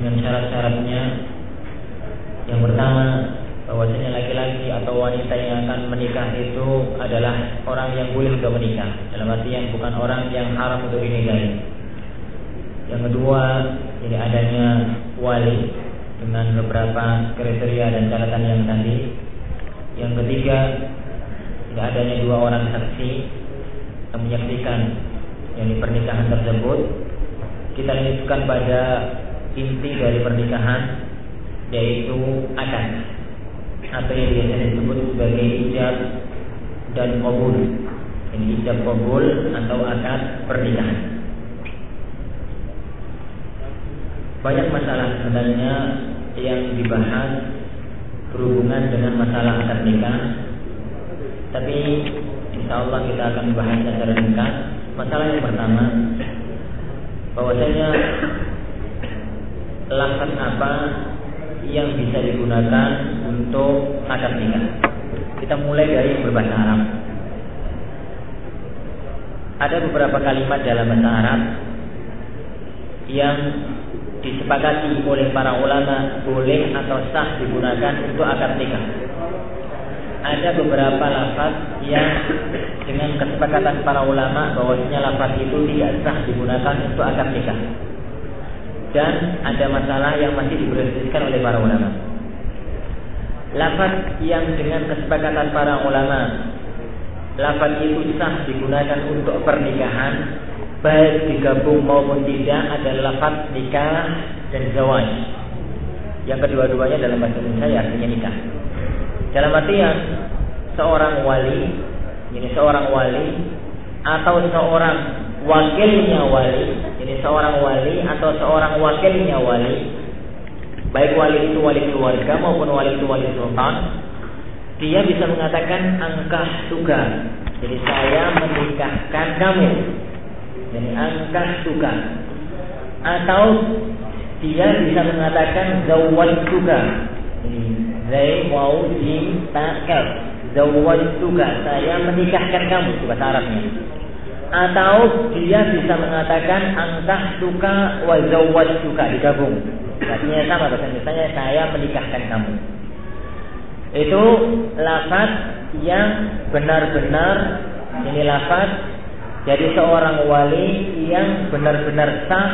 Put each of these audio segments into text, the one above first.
dengan syarat-syaratnya. Yang pertama, bahwasanya laki-laki atau wanita yang akan menikah itu adalah orang yang boleh untuk menikah. Dalam artian bukan orang yang haram untuk dinikahi. Yang kedua ini adanya wali dengan beberapa kriteria dan catatan yang tadi. Yang ketiga tidak adanya dua orang saksi yang menyaksikan yang pernikahan tersebut. Kita lanjutkan pada inti dari pernikahan yaitu akad apa yang biasa disebut sebagai ijab dan kabul. Ini ijab kabul atau akad pernikahan. Banyak masalah sebenarnya yang dibahas berhubungan dengan masalah akad nikah. Tapi insya Allah kita akan membahas secara ringkas. Masalah yang pertama, bahwasanya lafaz apa yang bisa digunakan untuk akad nikah. Kita mulai dari berbahasa Arab. Ada beberapa kalimat dalam bahasa Arab yang disepakati oleh para ulama boleh atau sah digunakan untuk akad nikah. Ada beberapa lafaz yang dengan kesepakatan para ulama bahwasanya lafaz itu tidak sah digunakan untuk akad nikah dan ada masalah yang masih diperdebatkan oleh para ulama. Lafaz yang dengan kesepakatan para ulama, lafaz itu sah digunakan untuk pernikahan, baik digabung maupun tidak adalah lafaz nikah dan zawaj. Yang kedua-duanya dalam bahasa Indonesia artinya nikah. Dalam artian seorang wali, ini seorang wali atau seorang wakilnya wali, seorang wali atau seorang wakilnya wali, baik wali itu wali keluarga maupun wali itu wali sultan, dia bisa mengatakan angkah suka. Jadi saya menikahkan kamu. Jadi angkah suka. Atau dia bisa mengatakan zawal suka. Zai mau jim tak Zawal suka. Saya menikahkan kamu. Itu bahasa Arabnya atau dia bisa mengatakan angkah suka wazawat suka digabung artinya sama bahasa misalnya saya menikahkan kamu itu lafaz yang benar-benar ini lafaz jadi seorang wali yang benar-benar sah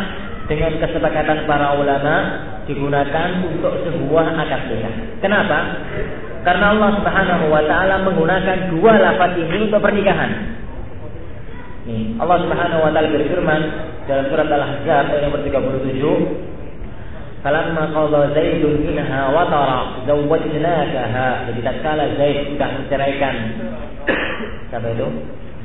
dengan kesepakatan para ulama digunakan untuk sebuah akad nikah. Kenapa? Karena Allah Subhanahu wa taala menggunakan dua lafaz ini untuk pernikahan. Nih, Allah Subhanahu wa taala berfirman dalam surat Al-Ahzab ayat nomor 37, "Falamma qadha Zaidun minha wa tara zawwajnakaha." Jadi tatkala Zaid sudah menceraikan siapa itu?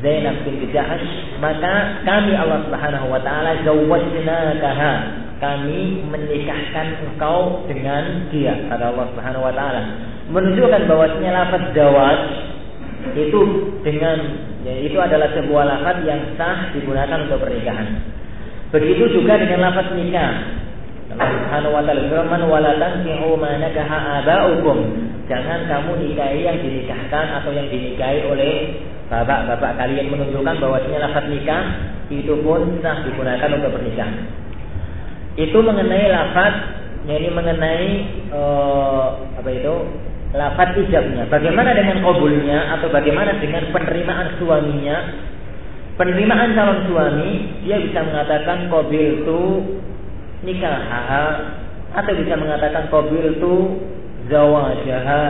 Zainab binti Jahash, maka kami Allah Subhanahu wa taala zawwajnakaha. Kami menikahkan engkau dengan dia kata Allah Subhanahu wa taala. Menunjukkan bahwasanya lafaz zawaj itu dengan ya, itu adalah sebuah lafaz yang sah digunakan untuk pernikahan. Begitu juga dengan lafaz nikah. Allah Subhanahu wa taala firman wala tankihu ma nakaha. Jangan kamu nikahi yang dinikahkan atau yang dinikahi oleh bapak-bapak kalian menunjukkan bahwasanya lafaz nikah itu pun sah digunakan untuk pernikahan. Itu mengenai lafaz ini mengenai uh, apa itu lafaz ijabnya. Bagaimana dengan kabulnya atau bagaimana dengan penerimaan suaminya? Penerimaan calon suami, dia bisa mengatakan kabil itu nikah atau bisa mengatakan kabil itu zawajaha.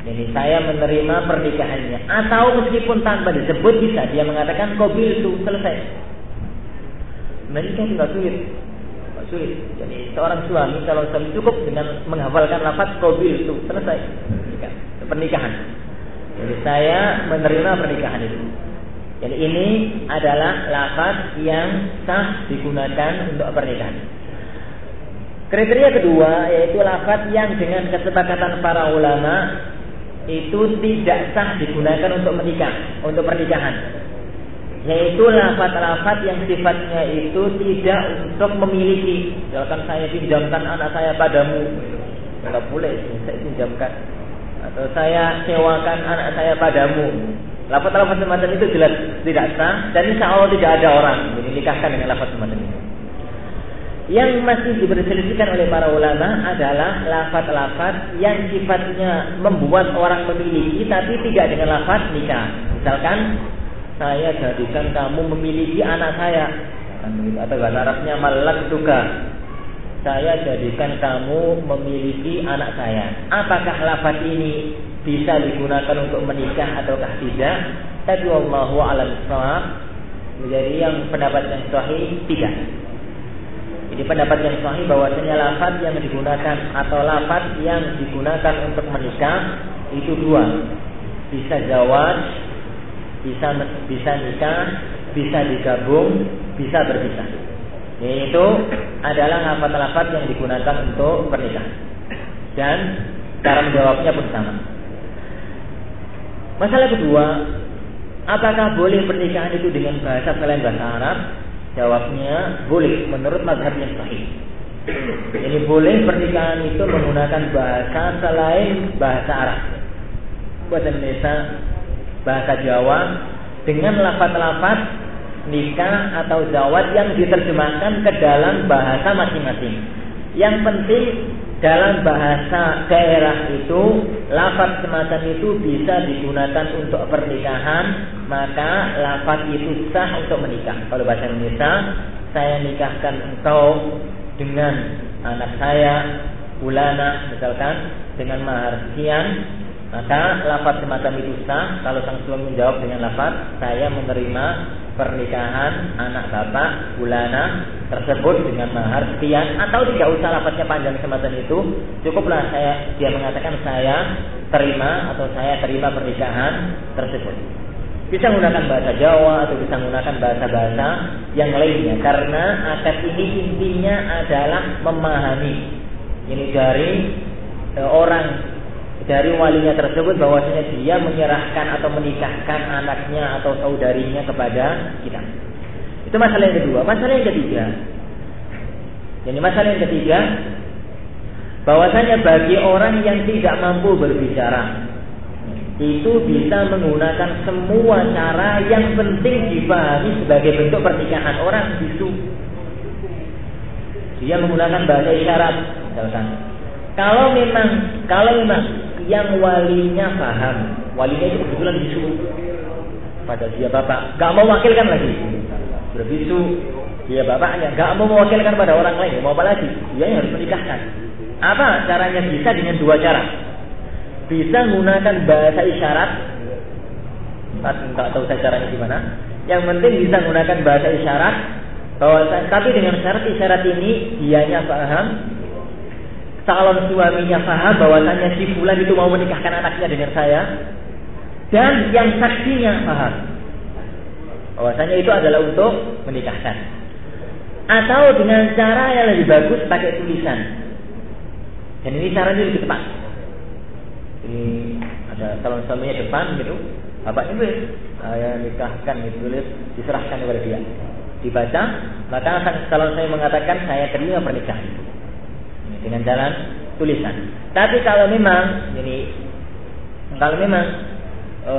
Jadi saya menerima pernikahannya atau meskipun tanpa disebut bisa dia mengatakan kabil itu selesai. Menikah tidak sulit sulit. Jadi seorang suami kalau suami cukup dengan menghafalkan lafaz qabil itu selesai pernikahan. Jadi saya menerima pernikahan itu. Jadi ini adalah lafaz yang sah digunakan untuk pernikahan. Kriteria kedua yaitu lafaz yang dengan kesepakatan para ulama itu tidak sah digunakan untuk menikah, untuk pernikahan. Yaitu lafaz-lafaz yang sifatnya itu tidak untuk memiliki. Misalkan saya pinjamkan anak saya padamu, enggak boleh saya pinjamkan. Atau saya sewakan anak saya padamu, Lafaz-lafaz semacam itu jelas tidak sah dan insya Allah tidak ada orang menikahkan dengan lafaz semacam itu. Yang masih diperselisihkan oleh para ulama adalah lafaz-lafaz yang sifatnya membuat orang memiliki tapi tidak dengan lafaz nikah. Misalkan saya jadikan kamu memiliki anak saya atau bahasa Arabnya malak juga saya jadikan kamu memiliki anak saya. Apakah lafaz ini bisa digunakan untuk menikah ataukah tidak? Tapi Allah alam menjadi yang pendapat yang sahih tidak. Jadi pendapat yang sahih bahwasanya lafaz yang digunakan atau lafaz yang digunakan untuk menikah itu dua. Bisa jawab, bisa bisa nikah, bisa digabung, bisa berpisah. Yaitu adalah lafaz-lafaz yang digunakan untuk pernikahan. Dan cara menjawabnya pun sama. Masalah kedua, apakah boleh pernikahan itu dengan bahasa selain bahasa Arab? Jawabnya boleh menurut mazhab yang sahih. Ini boleh pernikahan itu menggunakan bahasa selain bahasa Arab. Bahasa Indonesia, bahasa Jawa dengan lafaz-lafaz nikah atau zawat yang diterjemahkan ke dalam bahasa masing-masing. Yang penting dalam bahasa daerah itu lafaz semacam itu bisa digunakan untuk pernikahan, maka lafaz itu sah untuk menikah. Kalau bahasa Indonesia, saya nikahkan engkau dengan anak saya Ulana misalkan dengan mahar sekian maka lafaz semacam itu sah kalau sang suami menjawab dengan lafaz saya menerima pernikahan anak bapak bulana tersebut dengan mahar sekian. Atau tidak usah lapatnya panjang semacam itu cukuplah saya dia mengatakan saya terima atau saya terima pernikahan tersebut. Bisa menggunakan bahasa Jawa atau bisa menggunakan bahasa-bahasa yang lainnya karena akad ini intinya adalah memahami. Ini dari e, orang dari walinya tersebut bahwasanya dia menyerahkan atau menikahkan anaknya atau saudarinya kepada kita. Itu masalah yang kedua. Masalah yang ketiga. Jadi masalah yang ketiga bahwasanya bagi orang yang tidak mampu berbicara itu bisa menggunakan semua cara yang penting dipahami sebagai bentuk pernikahan orang bisu. Dia menggunakan bahasa isyarat misalkan. Kalau memang kalau memang yang walinya paham. Walinya itu kebetulan bisu. Pada dia bapak. Gak mau wakilkan lagi. Berbisu. Dia bapaknya. Gak mau mewakilkan pada orang lain. Mau apa lagi? Dia yang harus menikahkan. Apa caranya? Bisa dengan dua cara. Bisa menggunakan bahasa isyarat. Tak tahu saya caranya gimana. Yang penting bisa menggunakan bahasa isyarat. Bahwa, tapi dengan syarat isyarat ini dianya paham, calon suaminya paham bahwasanya si fulan itu mau menikahkan anaknya dengan saya. Dan yang saksinya paham bahwasanya itu adalah untuk menikahkan. Atau dengan cara yang lebih bagus pakai tulisan. Dan ini caranya lebih tepat. Ini ada calon suaminya depan gitu. Bapak ini saya nikahkan itu tulis diserahkan kepada dia. Dibaca maka calon saya mengatakan saya terima pernikahan dengan jalan tulisan. Tapi kalau memang ini kalau memang e,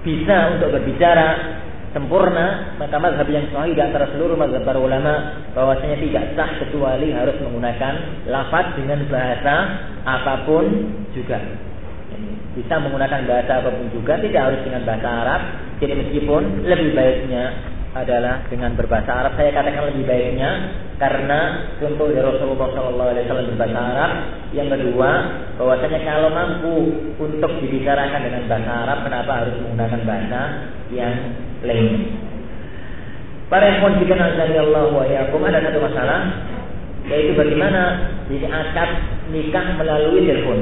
bisa untuk berbicara sempurna maka mazhab yang sahih di antara seluruh mazhab para ulama bahwasanya tidak sah kecuali harus menggunakan lafaz dengan bahasa apa pun juga bisa menggunakan bahasa apa pun juga tidak harus dengan bahasa Arab jadi meskipun lebih baiknya adalah dengan berbahasa Arab. Saya katakan lebih baiknya karena contoh dari Rasulullah SAW berbahasa Arab. Yang kedua, bahwasanya kalau mampu untuk dibicarakan dengan bahasa Arab, kenapa harus menggunakan bahasa yang lain? Para ikhwan jika Allah wa yakum ada satu masalah yaitu bagaimana jadi akad nikah melalui telepon.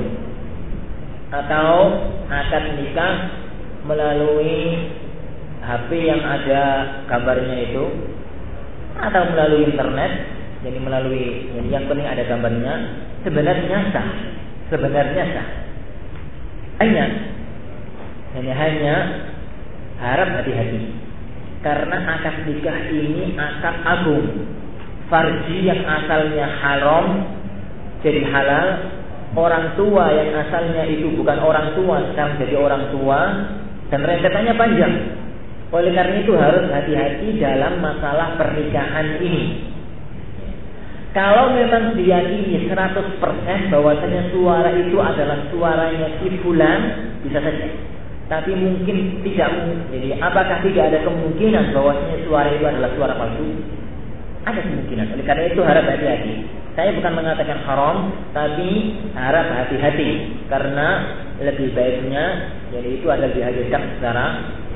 atau akad nikah melalui HP yang ada gambarnya itu atau melalui internet jadi melalui jadi yang penting ada gambarnya sebenarnya sah. Sebenarnya sah. Hanya hanya hanya harap hati-hati. Karena akad nikah ini akad agung. Farji yang asalnya haram jadi halal. Orang tua yang asalnya itu bukan orang tua sekarang jadi orang tua. Dan rentetannya panjang oleh karena itu harus hati-hati dalam masalah pernikahan ini. Kalau memang diyakini 100% bahwasanya suara itu adalah suaranya si fulan bisa saja. Tapi mungkin tidak jadi apakah tidak ada kemungkinan bahwasanya suara itu adalah suara palsu? Ada kemungkinan. Oleh karena itu harap hati-hati. Saya bukan mengatakan haram tapi harap hati-hati. Karena lebih baiknya jadi itu adalah dihadirkan secara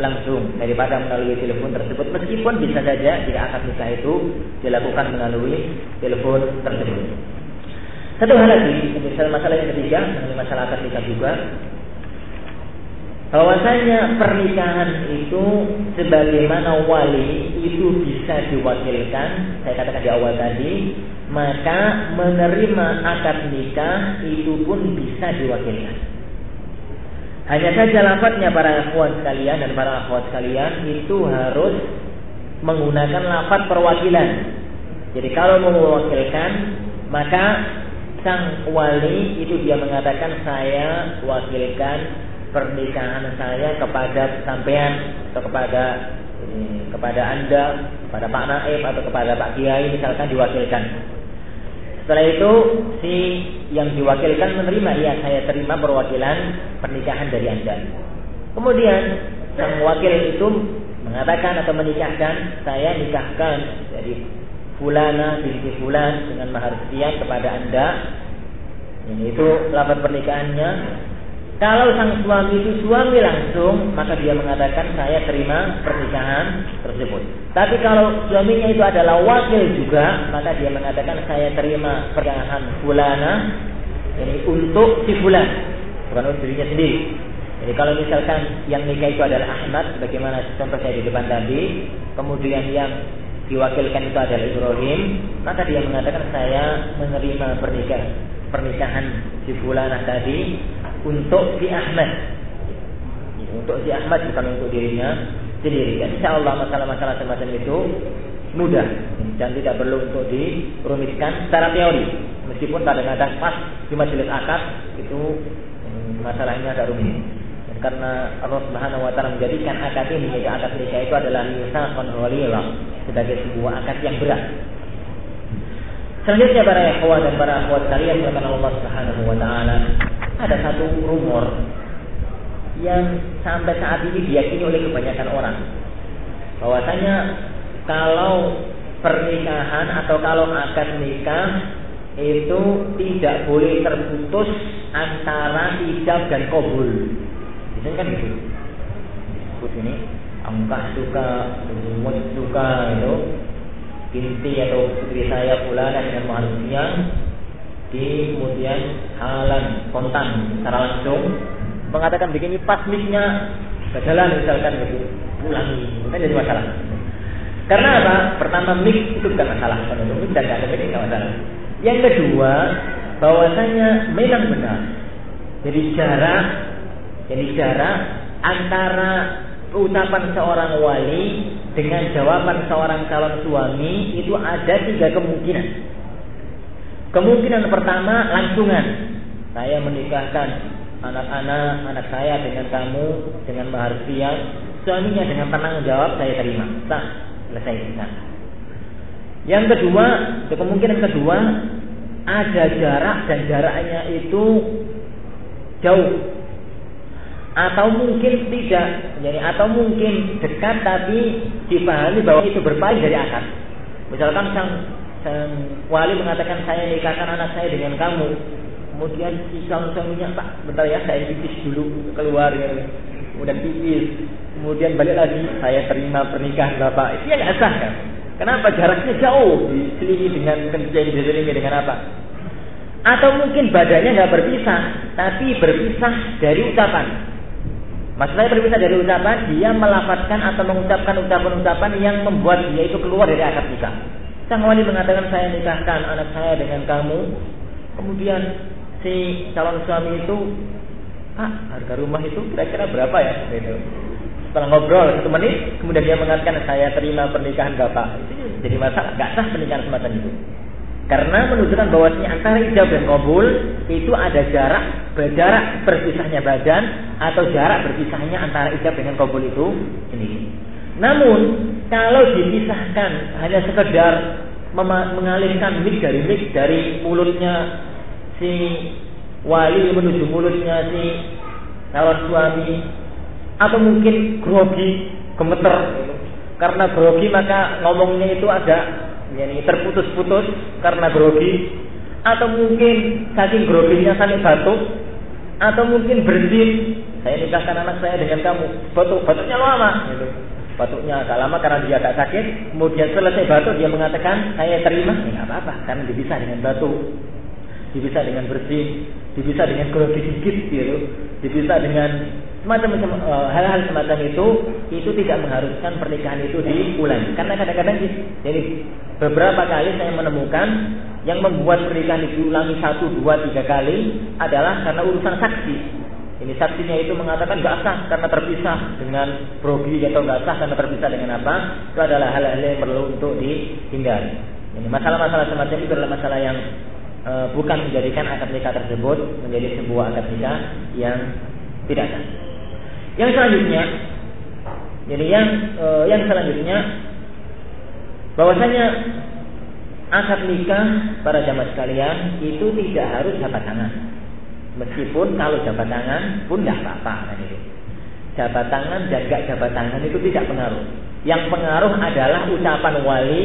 langsung daripada melalui telepon tersebut. Meskipun bisa saja jika akad nikah itu dilakukan melalui telepon tersebut. Satu hal lagi misalnya masalah yang ketiga masalah akad nikah juga. Bahwasanya pernikahan itu sebagaimana wali itu bisa diwakilkan saya katakan di awal tadi maka menerima akad nikah itu pun bisa diwakilkan hanya saja lafadznya para akhwat sekalian dan para akhwat sekalian itu harus menggunakan lafadz perwakilan jadi kalau mau mewakilkan maka sang wali itu dia mengatakan saya wakilkan pernikahan saya kepada sampean atau kepada kepada anda, kepada Pak Naib atau kepada Pak Kiai misalkan diwakilkan. Setelah itu si yang diwakilkan menerima, ya saya terima perwakilan pernikahan dari anda. Kemudian sang wakil itu mengatakan atau menikahkan saya nikahkan jadi fulana binti fulan dengan mahar sekian kepada anda. Ini itu lafaz pernikahannya kalau sang suami itu suami langsung, maka dia mengatakan saya terima pernikahan tersebut. Tapi kalau suaminya itu adalah wakil juga, maka dia mengatakan saya terima pernikahan fulana ini untuk si fulan, bukan untuk dirinya sendiri. Jadi kalau misalkan yang nikah itu adalah Ahmad, bagaimana contoh saya di depan tadi, kemudian yang diwakilkan itu adalah Ibrahim, maka dia mengatakan saya menerima pernikahan pernikahan si fulana tadi untuk si Ahmad. Untuk si Ahmad bukan untuk dirinya sendiri. Insya Allah masalah-masalah semacam itu mudah dan tidak perlu untuk dirumitkan secara teori. Meskipun kadang-kadang pas di majelis akad itu hmm, masalahnya agak rumit. Dan karena Allah Subhanahu wa taala menjadikan akad ini yaitu akad nikah itu adalah misaqan waliyah sebagai sebuah akad yang berat. Selanjutnya para ikhwah dan para akhwat kalian yang Allah Subhanahu wa taala ada satu rumor yang sampai saat ini diyakini oleh kebanyakan orang bahwasanya kalau pernikahan atau kalau akad nikah itu tidak boleh terputus antara ijab dan kabul. Itu kan gitu. Sebut ini angkah suka, umut suka itu inti atau putri saya fulana dengan mahal di kemudian halan kontan secara langsung mengatakan begini pas mic-nya berjalan misalkan gitu. Ulangi. Kan jadi masalah. Karena apa? Pertama mic itu bukan masalah. Kalau mic dan ada nggak masalah. Yang kedua bahwasanya memang benar. Jadi jarak jadi jarak antara ucapan seorang wali dengan jawaban seorang calon suami itu ada tiga kemungkinan. Kemungkinan pertama langsungan. Saya menikahkan anak-anak anak saya dengan kamu dengan mahar siang. Suaminya dengan tenang jawab saya terima. Sah, selesai kita. Yang kedua, kemungkinan kedua ada jarak dan jaraknya itu jauh atau mungkin tidak jadi atau mungkin dekat tapi dipahami bahwa itu berpaling dari akad misalkan sang dan wali mengatakan saya nikahkan anak saya dengan kamu. Kemudian si suaminya pak, bentar ya saya pipis dulu keluar ya. Kemudian pipis, kemudian balik lagi saya terima pernikahan bapak. Itu ya nggak sah kan? Kenapa jaraknya jauh diselingi dengan kencing diselingi dengan apa? Atau mungkin badannya nggak berpisah, tapi berpisah dari ucapan. Maksudnya berpisah dari ucapan, dia melafatkan atau mengucapkan ucapan-ucapan yang membuat dia itu keluar dari akad nikah. Sang wali mengatakan saya nikahkan anak saya dengan kamu. Kemudian si calon suami itu, Pak, harga rumah itu kira-kira berapa ya? Gitu. Setelah ngobrol satu menit, kemudian dia mengatakan saya terima pernikahan bapak. Itu jadi masalah, gak sah pernikahan semacam itu. Karena menunjukkan bahwasanya antara ijab dan kabul itu ada jarak berjarak berpisahnya badan atau jarak berpisahnya antara ijab dengan kabul itu ini. Namun kalau dipisahkan hanya sekedar mengalihkan mik dari mik dari mulutnya si wali menuju mulutnya si calon suami atau mungkin grogi gemeter karena grogi maka ngomongnya itu ada yani terputus-putus karena grogi. Atau mungkin saking groginya saling batuk atau mungkin bersin saya nikahkan anak saya dengan kamu. Batuk batuknya lama gitu. batuknya agak lama karena dia agak sakit. Kemudian selesai batuk dia mengatakan saya terima. Ya nggak apa-apa karena dipisah dengan batuk dipisah dengan bersin dipisah dengan grogi sedikit gitu dipisah dengan Semacam uh, hal-hal semacam itu itu tidak mengharuskan pernikahan itu diulangi. Karena kadang-kadang jadi beberapa kali saya menemukan yang membuat pernikahan diulangi satu, dua, tiga kali adalah karena urusan saksi. Ini saksinya itu mengatakan nggak sah karena terpisah dengan progi atau nggak sah karena terpisah dengan apa? Itu adalah hal-hal yang perlu untuk dihindari. Ini masalah-masalah semacam itu adalah masalah yang e, bukan menjadikan akad nikah tersebut menjadi sebuah akad nikah yang tidak sah. Yang selanjutnya, jadi yang uh, yang selanjutnya bahwasanya akad nikah para jamaah sekalian itu tidak harus jabat tangan. Meskipun kalau jabat tangan pun tidak apa-apa kan itu. Jabat tangan dan gak jabat tangan itu tidak pengaruh. Yang pengaruh adalah ucapan wali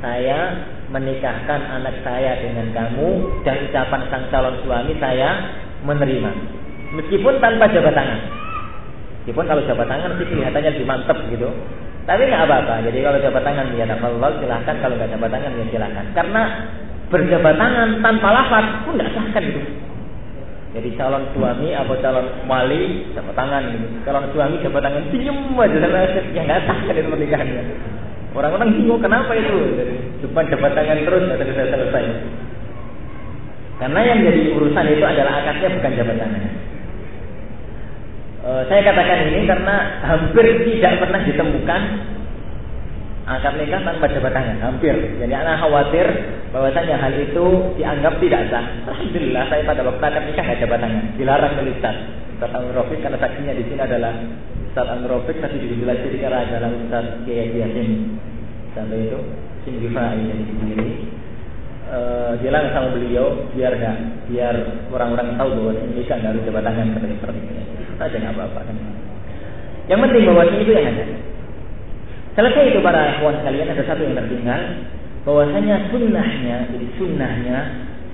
saya menikahkan anak saya dengan kamu dan ucapan sang calon suami saya menerima. Meskipun tanpa jabat tangan. Meskipun kalau jabat tangan sih kelihatannya lebih mantep gitu. Tapi nggak apa-apa. Jadi kalau jabat tangan ya Allah silahkan. Kalau nggak jabat tangan ya silahkan. Karena berjabat tangan tanpa lafaz pun nggak sah kan gitu. Jadi calon suami atau calon wali jabat tangan gitu. Calon suami jabat tangan senyum aja ya nggak sah kan itu pernikahannya. Orang-orang bingung kenapa itu. Cuma jabat tangan terus nggak selesai selesai. Karena yang jadi urusan itu adalah akadnya bukan jabat tangan. Eh, saya katakan ini karena hampir tidak pernah ditemukan akad nikah tanpa jabat tangan, hampir. Jadi anak khawatir bahwasanya hal itu dianggap tidak sah. Alhamdulillah saya pada waktu akad nikah nggak jabat tangan, dilarang oleh Ustaz. Ustaz karena saksinya di sini adalah Ustaz Rofik, tapi juga jelas di adalah Ustaz Kiai Yasin. Sampai itu Sindifa ini sendiri. Uh, bilang sama beliau biar gak, biar orang-orang tahu bahwa nikah nggak harus jabat tangan katanya seperti ini saja nggak apa-apa kan. Yang penting bahwa itu yang ada. Selesai itu para ikhwan sekalian ada satu yang tertinggal bahwasanya sunnahnya jadi sunnahnya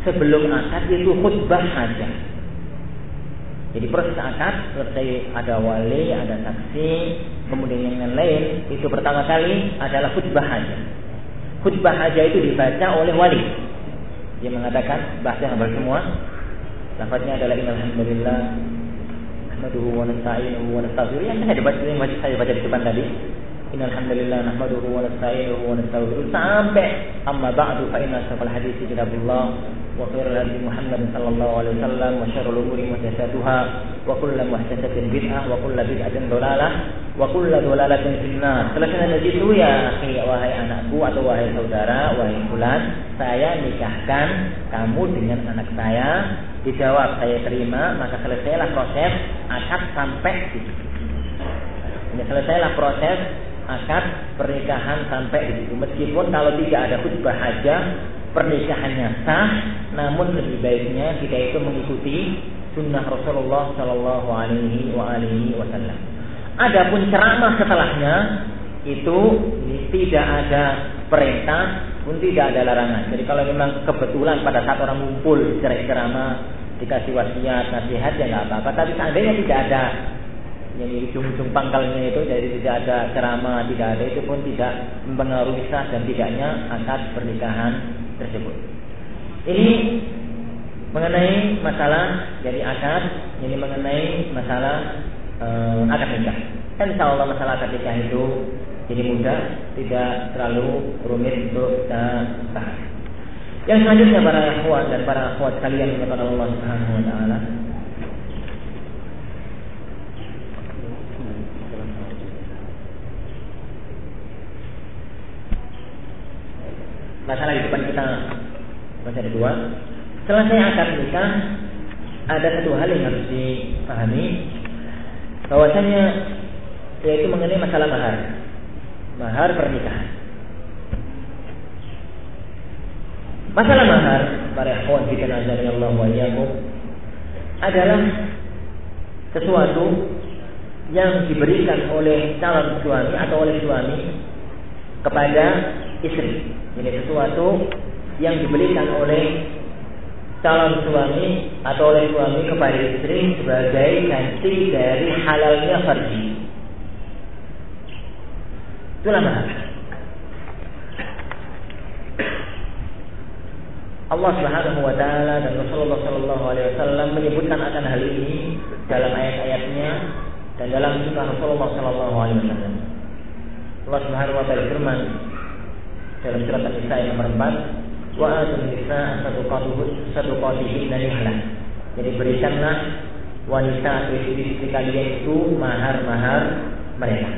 sebelum akad itu khutbah saja. Jadi proses akad selesai ada wali, ada saksi, kemudian yang lain itu pertama kali adalah khutbah saja. Khutbah saja itu dibaca oleh wali. Dia mengatakan bahasa yang semua. Lafaznya adalah alhamdulillah nahmaduhu wa nasta'inuhu wa nastaghfiruh yang saya baca yang masih saya baca di depan tadi innal hamdalillah nahmaduhu wa nasta'inuhu wa nastaghfiruh sampai amma ba'du fa inna hadisi kitabullah kullu bid'atin dhalalah wa kullu dhalalatin finnar selesai dari itu ya akhi wahai anakku atau wahai saudara wahai fulan saya nikahkan kamu dengan anak saya Dijawab saya terima, maka selesailah proses akad sampai di situ. Selesailah proses akad pernikahan sampai di situ. Meskipun kalau tidak ada khutbah aja pernikahannya sah, namun lebih baiknya kita itu mengikuti sunnah Rasulullah Shallallahu Alaihi Wasallam. Adapun ceramah setelahnya itu tidak ada perintah pun tidak ada larangan. Jadi kalau memang kebetulan pada saat orang ngumpul cerai-ceramah dikasih wasiat, nasihat ya nggak apa-apa. Tapi seandainya tidak ada yang di ujung-ujung pangkalnya itu jadi tidak ada ceramah, tidak ada itu pun tidak mempengaruhi sah dan tidaknya akad pernikahan tersebut. Ini mengenai masalah jadi akad ini mengenai masalah uh, akad nikah. Kan insya Allah masalah akad nikah itu jadi mudah tidak terlalu rumit untuk kita bahas. Yang selanjutnya para akhwat dan para akhwat kalian kepada Allah Subhanahu wa taala masalah di depan kita masih ada dua Selesai akad nikah, ada satu hal yang harus dipahami bahwasanya yaitu mengenai masalah mahar, mahar pernikahan. Masalah mahar para ikhwan kita nazari Allah wa adalah sesuatu yang diberikan oleh calon suami atau oleh suami kepada istri. Ini sesuatu yang diberikan oleh calon suami atau oleh suami kepada istri sebagai ganti dari halalnya farji. Itulah mahar. Allah Subhanahu wa taala dan Rasulullah sallallahu alaihi wasallam menyebutkan akan hal ini dalam ayat-ayatnya dan dalam sunnah Rasulullah sallallahu alaihi wasallam. Allah Subhanahu wa taala firman dalam surat An-Nisa ayat nomor 4 wa atun nisa sadaqatihinna nihlah. Jadi berikanlah wanita istri-istri kalian itu mahar-mahar mereka.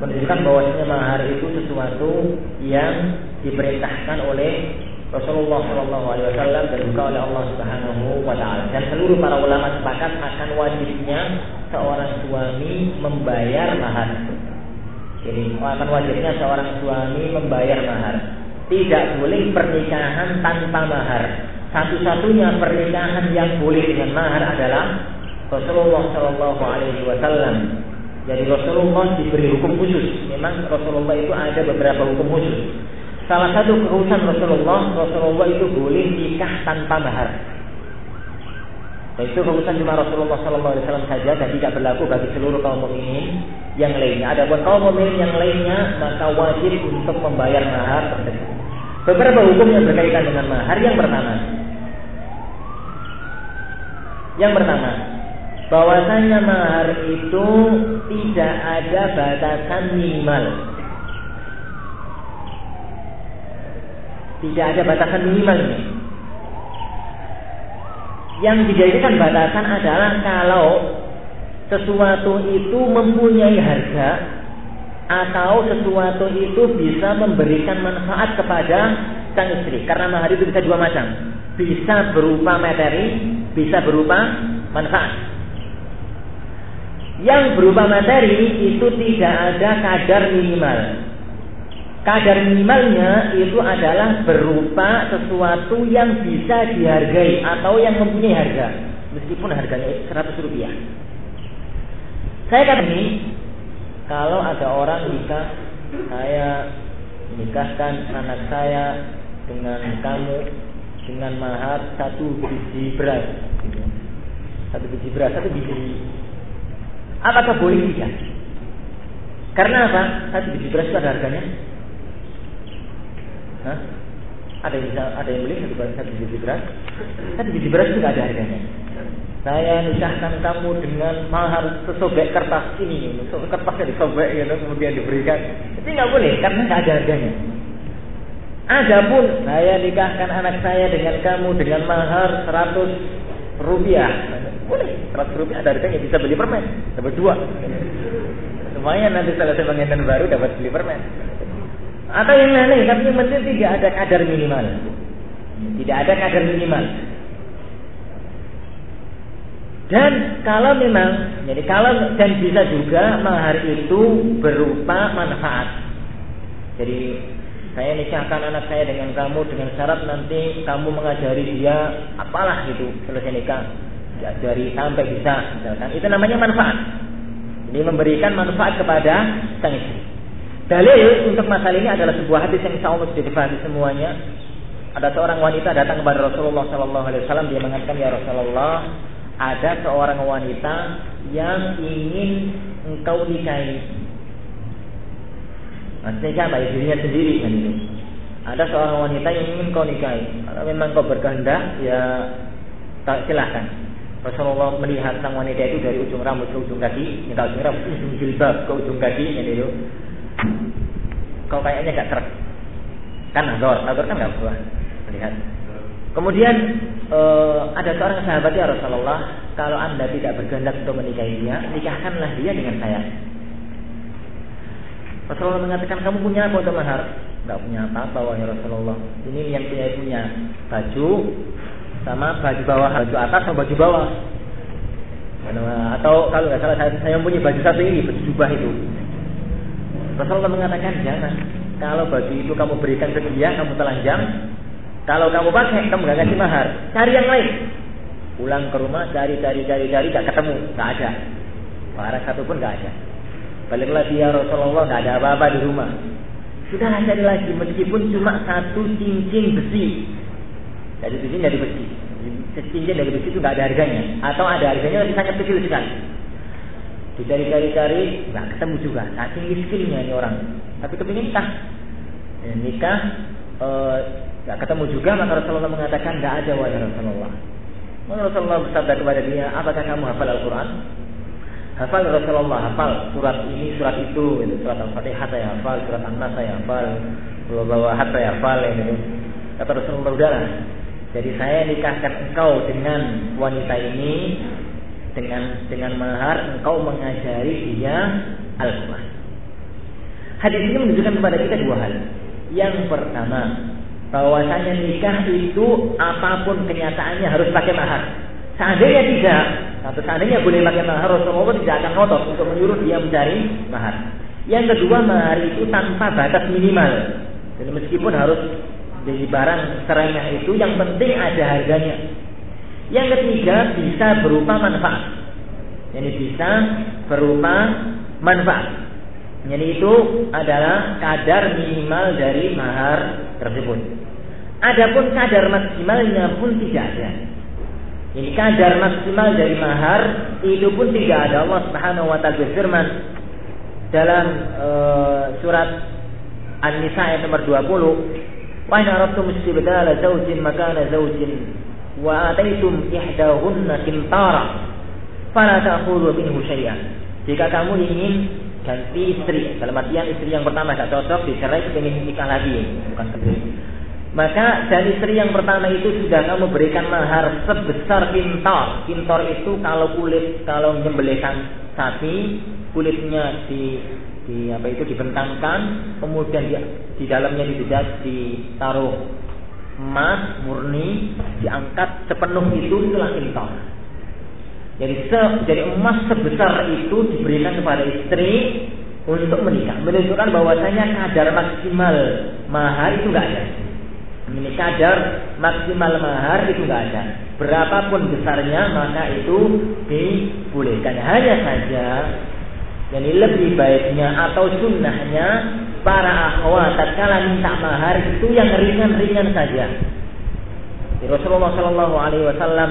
Menunjukkan bahwasanya mahar itu sesuatu yang diperintahkan oleh Rasulullah Shallallahu Alaihi Wasallam dan juga oleh Allah Subhanahu Wa Taala dan seluruh para ulama sepakat akan wajibnya seorang suami membayar mahar. Jadi akan wajibnya seorang suami membayar mahar tidak boleh pernikahan tanpa mahar. Satu-satunya pernikahan yang boleh dengan mahar adalah Rasulullah Shallallahu Alaihi Wasallam. Jadi Rasulullah diberi hukum khusus. Memang Rasulullah itu ada beberapa hukum khusus. Salah satu kekhususan Rasulullah, Rasulullah itu boleh nikah tanpa mahar. Itu kekhususan cuma Rasulullah Wasallam saja dan tidak berlaku bagi seluruh kaum mukminin yang lainnya. Ada buat kaum mukminin yang lainnya maka wajib untuk membayar mahar tersebut. Beberapa hukum yang berkaitan dengan mahar yang pertama. Yang pertama, bahwasanya mahar itu tidak ada batasan minimal. Tidak ada batasan minimal ini. Yang dijadikan batasan adalah kalau sesuatu itu mempunyai harga atau sesuatu itu bisa memberikan manfaat kepada sang istri. Karena mahar itu bisa dua macam. Bisa berupa materi bisa berupa manfaat. Yang berupa materi itu tidak ada kadar minimal kadar minimalnya itu adalah berupa sesuatu yang bisa dihargai atau yang mempunyai harga meskipun harganya 100 rupiah saya kata ini kalau ada orang nikah, saya nikahkan anak saya dengan kamu dengan mahar satu biji beras, satu biji beras, satu biji. Apakah boleh tidak? Karena apa? Satu biji beras itu ada harganya. Ada yang bisa, ada yang beli satu, satu biji beras? Satu biji beras itu ada harganya saya nikahkan kamu dengan mahar sesobek kertas ini, kertasnya disobek gitu, kemudian diberikan. Itu nggak boleh karena nggak ada harganya. Adapun saya nikahkan anak saya dengan kamu dengan mahar 100 rupiah, boleh 100 rupiah ada harganya bisa beli permen, dapat dua. Semuanya nanti selesai pengantin baru dapat beli permen. Atau yang lain, tapi yang penting tidak ada kadar minimal. Tidak ada kadar minimal. Dan kalau memang, jadi kalau dan bisa juga mahar itu berupa manfaat. Jadi saya nikahkan anak saya dengan kamu dengan syarat nanti kamu mengajari dia apalah gitu selesai nikah dari sampai bisa misalkan itu namanya manfaat. Ini memberikan manfaat kepada sang istri. Dalil untuk masalah ini adalah sebuah hadis yang insya Allah sudah dipahami semuanya. Ada seorang wanita datang kepada Rasulullah Sallallahu Alaihi Wasallam dia mengatakan ya Rasulullah ada seorang wanita yang ingin engkau nikahi. Maksudnya apa? Dirinya sendiri kan ini. Ada seorang wanita yang ingin kau nikahi. Kalau memang kau berkehendak, ya silahkan. Rasulullah melihat sang wanita itu dari ujung rambut ke ujung kaki, ya, ujung rambut, ujung jilbab ke ujung kaki, ya itu. Kau kayaknya gak truk. Kan nador, nador kan gak buah. Melihat. Kemudian uh, ada seorang sahabat ya Rasulullah, kalau anda tidak berkehendak untuk menikahi dia, nikahkanlah dia dengan saya. Rasulullah mengatakan kamu punya apa untuk mahar? Gak punya apa-apa wahai Rasulullah. Ini yang punya punya baju, sama baju bawah, baju atas sama baju bawah. Atau kalau nggak salah saya punya baju satu ini, baju jubah itu. Rasulullah mengatakan jangan. Kalau baju itu kamu berikan ke dia, kamu telanjang. Kalau kamu pakai, kamu gak kasih mahar. Cari yang lain. Pulang ke rumah, cari, cari, cari, cari, gak ketemu, gak ada. Barang satu pun gak ada. Balik lagi ya Rasulullah, gak ada apa-apa di rumah. Sudahlah cari lagi, meskipun cuma satu cincin besi dari cincin dari besi. Cincin dari besi itu nggak ada harganya. Atau ada harganya tapi sangat kecil sekali. Dicari-cari-cari nggak ketemu juga. Saking miskinnya ini orang. Tapi kepingin nikah. Ya, nikah eh, nggak e, ketemu juga maka Rasulullah mengatakan nggak ada wahai Rasulullah. Maka Rasulullah bersabda kepada dia, apakah kamu hafal Al-Quran? Hafal Rasulullah, hafal surat ini, surat itu, itu surat Al-Fatihah saya hafal, surat An-Nas saya hafal, bawa saya hafal, ini. Kata Rasulullah, udahlah, jadi saya nikahkan engkau dengan wanita ini dengan dengan mahar engkau mengajari dia Al-Quran. Hadis ini menunjukkan kepada kita dua hal. Yang pertama, bahwasanya nikah itu apa pun kenyataannya harus pakai mahar. Seandainya tidak, atau seandainya boleh pakai mahar, Rasulullah tidak akan ngotot untuk menyuruh dia mencari mahar. Yang kedua, mahar itu tanpa batas minimal. Jadi meskipun harus jadi barang serengah itu yang penting ada harganya. Yang ketiga bisa berupa manfaat. Jadi bisa berupa manfaat. Jadi itu adalah kadar minimal dari mahar tersebut. Adapun kadar maksimalnya pun tidak ada. Jadi kadar maksimal dari mahar itu pun tidak ada. Allah Subhanahu wa taala berfirman dalam e, surat An-Nisa ayat nomor 20, "Wa in aradtum istibdala zawjin makana zawjin wa. Jika kamu ingin ganti istri, dalam artian istri yang pertama tidak cocok, dicerai ingin nikah lagi, bukan seperti maka dari istri yang pertama itu sudah kamu berikan mahar sebesar kintor. Kintor itu kalau kulit kalau menyembelihkan sapi, kulitnya di di apa itu dibentangkan, kemudian di, di dalamnya dibedah ditaruh emas murni diangkat sepenuh itu itulah intar jadi se, jadi emas sebesar itu diberikan kepada istri untuk menikah. Menunjukkan bahwasanya kadar maksimal mahar itu enggak ada. Ini kadar maksimal mahar itu enggak ada. Berapapun besarnya maka itu dibolehkan. Hanya saja jadi lebih baiknya atau sunnahnya para akhwat tatkala minta mahar itu yang ringan-ringan saja. Di Rasulullah Shallallahu Alaihi Wasallam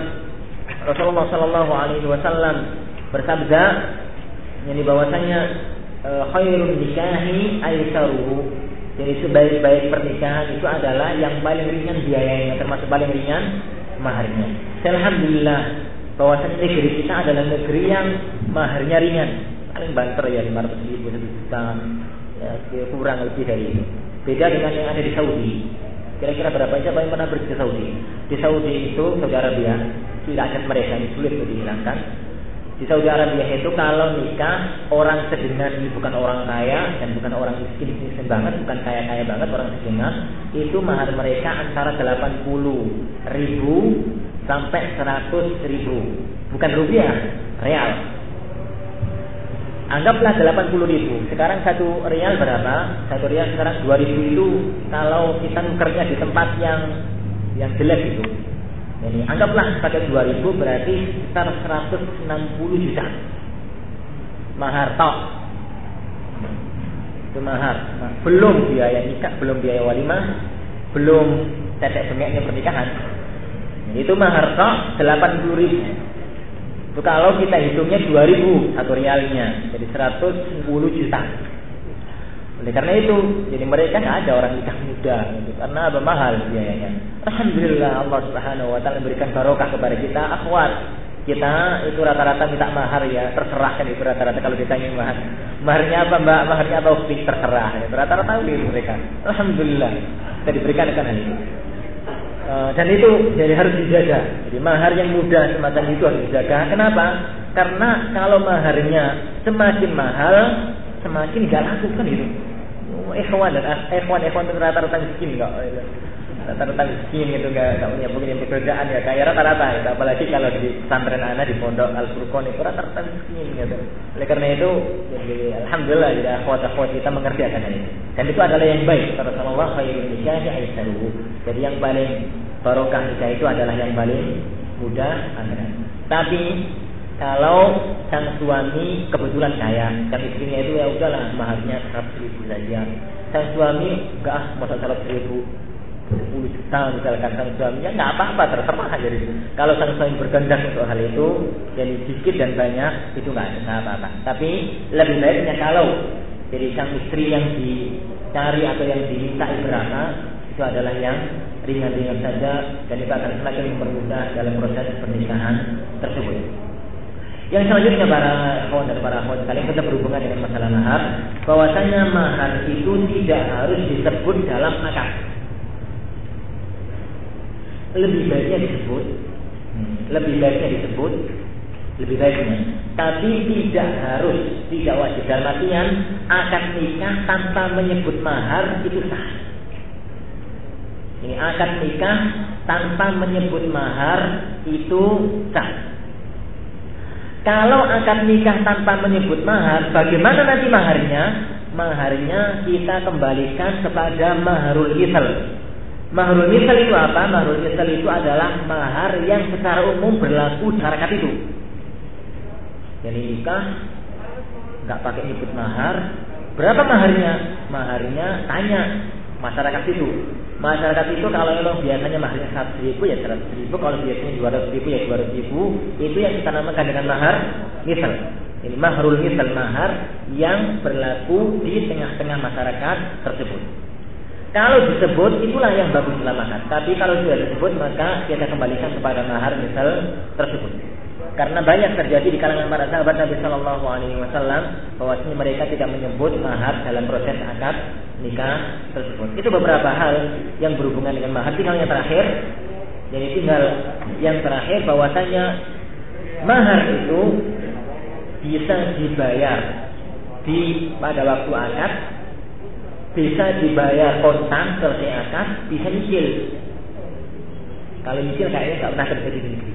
Rasulullah Shallallahu Alaihi Wasallam bersabda yang bahwasanya eh, khairun nikahi aisaruhu jadi sebaik-baik pernikahan itu adalah yang paling ringan biayanya termasuk paling ringan maharnya. Alhamdulillah bahwasanya negeri kita adalah negeri yang maharnya ringan paling banter ya 500 ribu juta ya, kurang lebih dari itu. Beda dengan yang ada di Saudi. Kira-kira berapa siapa yang pernah pergi ke Saudi? Di Saudi itu Saudi Arabia tidak ada mereka ini sulit untuk dihilangkan. Di Saudi Arabia itu kalau nikah orang sedengan ini bukan orang kaya dan bukan orang miskin miskin banget bukan kaya kaya banget orang sedengan itu mahar mereka antara 80 ribu sampai 100 ribu. Bukan rupiah real Anggaplah 80 ribu. Sekarang satu real berapa? Satu real sekarang 2 ribu itu kalau kita kerja di tempat yang yang jelek itu. Jadi anggaplah pakai 2 ribu berarti sekitar 160 juta. Mahar tok. Itu mahar. Belum biaya nikah, belum biaya walimah, belum tetek bengeknya pernikahan. Itu mahar tok 80 ribu. Itu kalau kita hitungnya 2000 satu realnya, jadi 110 juta. Oleh karena itu, jadi mereka nggak ada orang nikah muda, gitu. karena apa mahal biayanya. Alhamdulillah Allah Subhanahu Wa Taala memberikan barokah kepada kita, akhwat. Kita itu rata-rata minta mahar ya, terserah kan itu rata-rata kalau ditanya mahar. Maharnya apa mbak? Maharnya apa? Ufik terserah. Ya. Rata-rata beli mereka. Alhamdulillah kita diberikan akan hal itu. Uh, dan itu jadi harus dijaga. Jadi mahar yang mudah semacam itu harus dijaga. Kenapa? Karena kalau maharnya semakin mahal, semakin gak laku kan itu. Oh, ikhwan dan ikhwan ikhwan itu rata-rata miskin kok rata-rata miskin gitu nggak nggak punya punya pekerjaan ya kayak rata-rata gitu. apalagi kalau di pesantren anak di pondok al furqon itu rata-rata miskin gitu oleh karena itu jadi alhamdulillah akhwat akhwat kita mengerti akan ini dan itu adalah yang baik Rasulullah khairul nikahi aisaruhu jadi yang paling barokah nikah itu adalah yang paling mudah. Tapi kalau sang suami kebetulan kaya, dan istrinya itu ya udahlah maharnya seratus ribu saja. Sang suami enggak ah masa seratus ribu, 10 juta misalkan sang suaminya nggak apa-apa terserah jadi kalau sang suami berkehendak untuk hal itu jadi sedikit dan banyak itu nggak apa-apa. Tapi lebih baiknya kalau jadi sang istri yang dicari atau yang diminta berapa itu adalah yang ringan-ringan saja dan itu akan semakin mempermudah dalam proses pernikahan tersebut. Yang selanjutnya para kawan dan para kawan sekalian kita berhubungan dengan masalah mahar, bahwasanya mahar itu tidak harus disebut dalam akad. Lebih baiknya disebut. Hmm, lebih baiknya disebut. Lebih baiknya. Tapi tidak harus tidak wajib. Dalam artian akad nikah tanpa menyebut mahar itu sah ini akad nikah tanpa menyebut mahar itu sah kalau akad nikah tanpa menyebut mahar bagaimana nanti maharnya maharnya kita kembalikan kepada maharul isal Mahrul misal itu apa? Mahrul misal itu adalah mahar yang secara umum berlaku di masyarakat itu. Jadi nikah nggak pakai nyebut mahar. Berapa maharnya? Maharnya tanya masyarakat itu. Masyarakat itu kalau memang biasanya maharnya seratus ribu ya seratus ribu, kalau biasanya dua ratus ribu ya dua ratus ribu. Itu yang kita namakan dengan mahar misal. Ini mahrul misal mahar yang berlaku di tengah-tengah masyarakat tersebut. Kalau disebut itulah yang bagus mahar. Tapi kalau tidak disebut maka kita kembalikan kepada mahar misal tersebut. Karena banyak terjadi di kalangan para sahabat Nabi Shallallahu Alaihi Wasallam bahwasanya mereka tidak menyebut mahar dalam proses akad nikah tersebut. Itu beberapa hal yang berhubungan dengan mahar. Tinggal yang terakhir, jadi tinggal yang terakhir bahwasanya mahar itu bisa dibayar di pada waktu akad bisa dibayar kontan selesai akad, bisa nyicil. Kalau nyicil kayaknya nggak pernah terjadi di.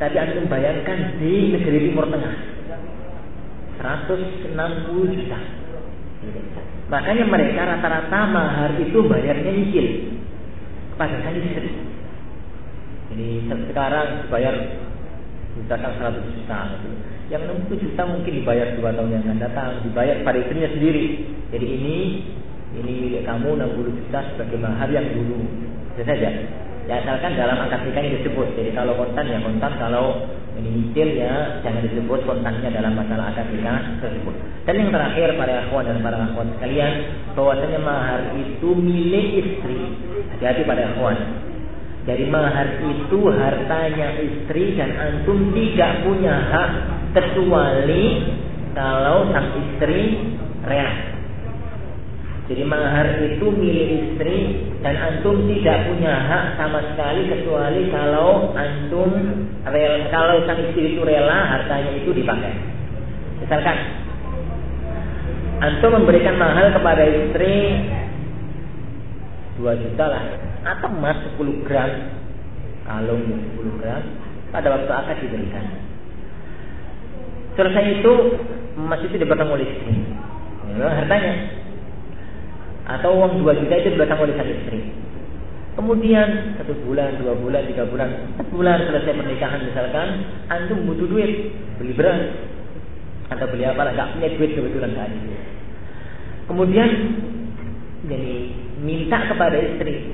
Tapi antum bayangkan di negeri Timur Tengah, 160 juta. Makanya mereka rata-rata mahar itu bayarnya nyicil. Padahal istri. Ini sekarang bayar misalkan 100 juta. Yang 60 juta mungkin dibayar dua tahun yang akan datang, dibayar pada istrinya sendiri. Jadi ini ini kamu 60 juta sebagai mahar yang dulu. Saja. Ya asalkan dalam angka nikahnya disebut. Jadi kalau kontan ya kontan, kalau ini nyicil ya jangan disebut kontannya dalam masalah akad nikah tersebut. Dan yang terakhir para akhwat dan para akhwat sekalian, bahwasanya mahar itu milik istri. Hati-hati pada akhwat. Jadi mahar itu hartanya istri dan antum tidak punya hak kecuali kalau sang istri rela. Jadi mahar itu milik istri dan antum tidak punya hak sama sekali kecuali kalau antum rela, kalau sang istri itu rela hartanya itu dipakai. Misalkan antum memberikan mahal kepada istri 2 juta lah atau emas 10 gram kalung 10 gram pada waktu akad diberikan. Selesai itu emas itu dipegang oleh istri. Ya, hartanya atau uang 2 juta itu datang oleh sang istri. Kemudian satu bulan, dua bulan, tiga bulan, empat bulan selesai pernikahan misalkan, antum butuh duit, beli beras atau beli apa lah, punya duit kebetulan saat itu. Kemudian jadi minta kepada istri,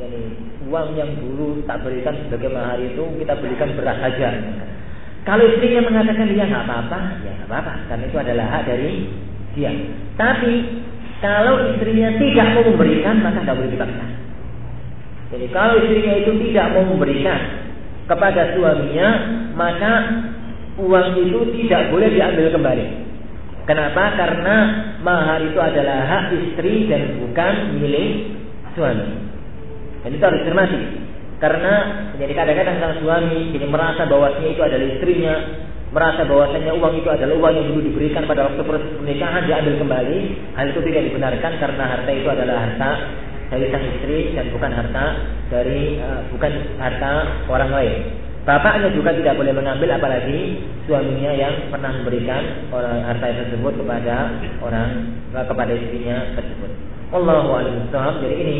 jadi uang yang dulu tak berikan sebagai mahar itu kita berikan beras saja. Kalau istrinya mengatakan dia nggak apa-apa, ya nggak apa-apa, karena itu adalah hak dari dia. Tapi Kalau istrinya tidak mau memberikan, maka tidak boleh dipaksa. Jadi kalau istrinya itu tidak mau memberikan kepada suaminya, maka uang itu tidak boleh diambil kembali. Kenapa? Karena mahar itu adalah hak istri dan bukan milik suami. Dan itu harus cermati. Karena jadi kadang-kadang sang suami jadi merasa bahwasanya itu adalah istrinya, merasa bahwasanya uang itu adalah uang yang dulu diberikan pada waktu proses pernikahan diambil kembali, hal itu tidak dibenarkan karena harta itu adalah harta dari sang istri dan bukan harta dari uh, bukan harta orang lain. Bapaknya juga tidak boleh mengambil apalagi suaminya yang pernah memberikan orang harta tersebut kepada orang kepada istrinya tersebut. Allahu a'lam Jadi ini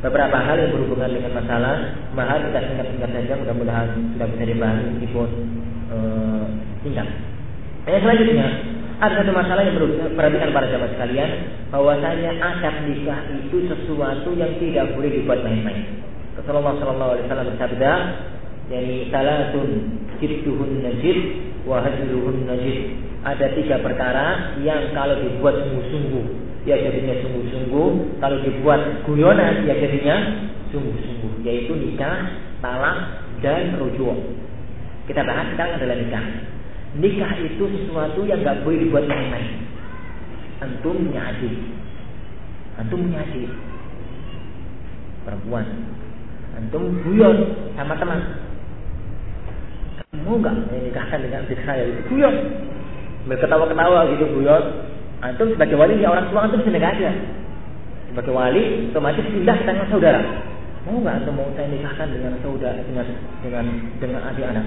beberapa hal yang berhubungan dengan masalah mahar kita singkat-singkat saja mudah-mudahan sudah bisa dibahas meskipun uh, singkat. Yang selanjutnya ada satu masalah yang perlu perhatikan para jamaah sekalian bahwasanya akad nikah itu sesuatu yang tidak boleh dibuat main-main. Rasulullah Shallallahu Alaihi Wasallam bersabda, yani salatun jidduhun najid wa hajluhun najid. Ada tiga perkara yang kalau dibuat sungguh-sungguh ya jadinya sungguh-sungguh, kalau dibuat guyonan ya jadinya sungguh-sungguh, yaitu nikah, talak dan rujuk. Kita bahas sekarang adalah nikah. Nikah itu sesuatu yang gak boleh dibuat main-main. Antum adik, antum punya perempuan, antum guyon sama teman, mau nggak menikahkan dengan adik saya itu guyon. Berketawa-ketawa gitu guyon. Antum sebagai wali ya orang tua antum sini aja. Sebagai wali otomatis pindah tangan saudara. Mau nggak antum mau saya nikahkan dengan saudara dengan dengan dengan adik anak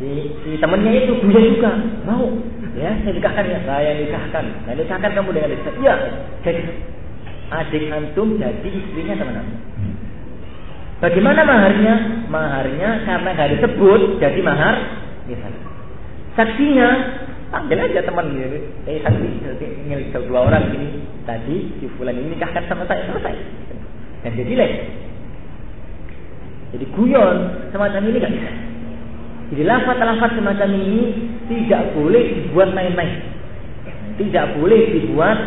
si, si temannya itu guyon juga mau ya saya nikahkan ya saya nikahkan saya nikahkan kamu dengan adik iya jadi adik antum jadi istrinya teman antum Bagaimana maharnya? Maharnya karena gak disebut jadi mahar misalnya. Saksinya panggil aja teman ini. Eh saksi, ini dua orang ini tadi si fulan ini nikahkan sama saya selesai. Dan jadi lain. Jadi guyon semacam ini gak bisa. Jadi lafaz-lafaz semacam ini tidak boleh dibuat main-main. Tidak boleh dibuat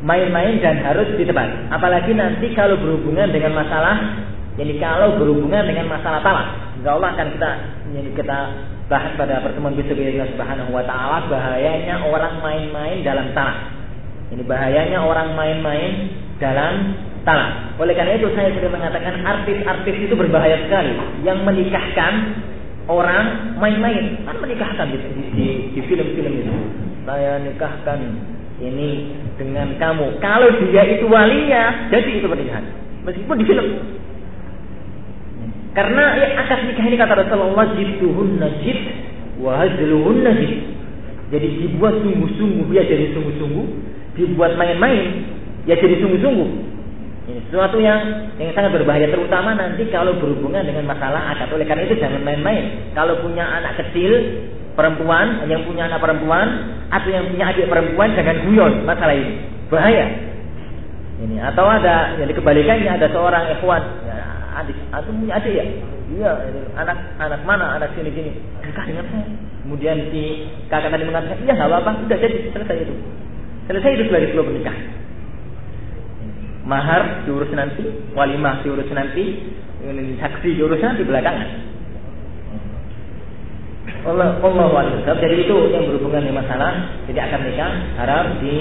main-main dan harus ditebak. Apalagi nanti kalau berhubungan dengan masalah jadi kalau berhubungan dengan masalah talak, insya Allah akan kita jadi kita bahas pada pertemuan besok Allah Subhanahu Wa Taala bahayanya orang main-main dalam talak. Ini bahayanya orang main-main dalam talak. Oleh karena itu saya sudah mengatakan artis-artis itu berbahaya sekali yang menikahkan orang main-main kan menikahkan di, di, di film-film itu. Saya nikahkan ini dengan kamu. Kalau dia itu walinya, jadi itu pernikahan. Meskipun di film. Karena ya akad nikah ini kata Rasulullah jidduhun najid wa hazluhun najid. Jadi dibuat sungguh-sungguh ya jadi sungguh-sungguh, dibuat main-main ya jadi sungguh-sungguh. Ini sesuatu yang yang sangat berbahaya terutama nanti kalau berhubungan dengan masalah akad. Oleh karena itu jangan main-main. Kalau punya anak kecil perempuan, yang punya anak perempuan atau yang punya adik perempuan jangan guyon masalah ini. Bahaya. Ini atau ada jadi kebalikannya ada seorang ikhwan adik atau punya adik ya iya anak anak mana anak sini sini nikah dengan saya kemudian si kakak tadi mengatakan iya nggak apa-apa sudah jadi selesai itu selesai itu sebagai sebuah pernikahan mahar diurus nanti walimah diurus nanti saksi diurus nanti belakangan. Allah Allah Jadi itu yang berhubungan dengan masalah jadi akan nikah haram di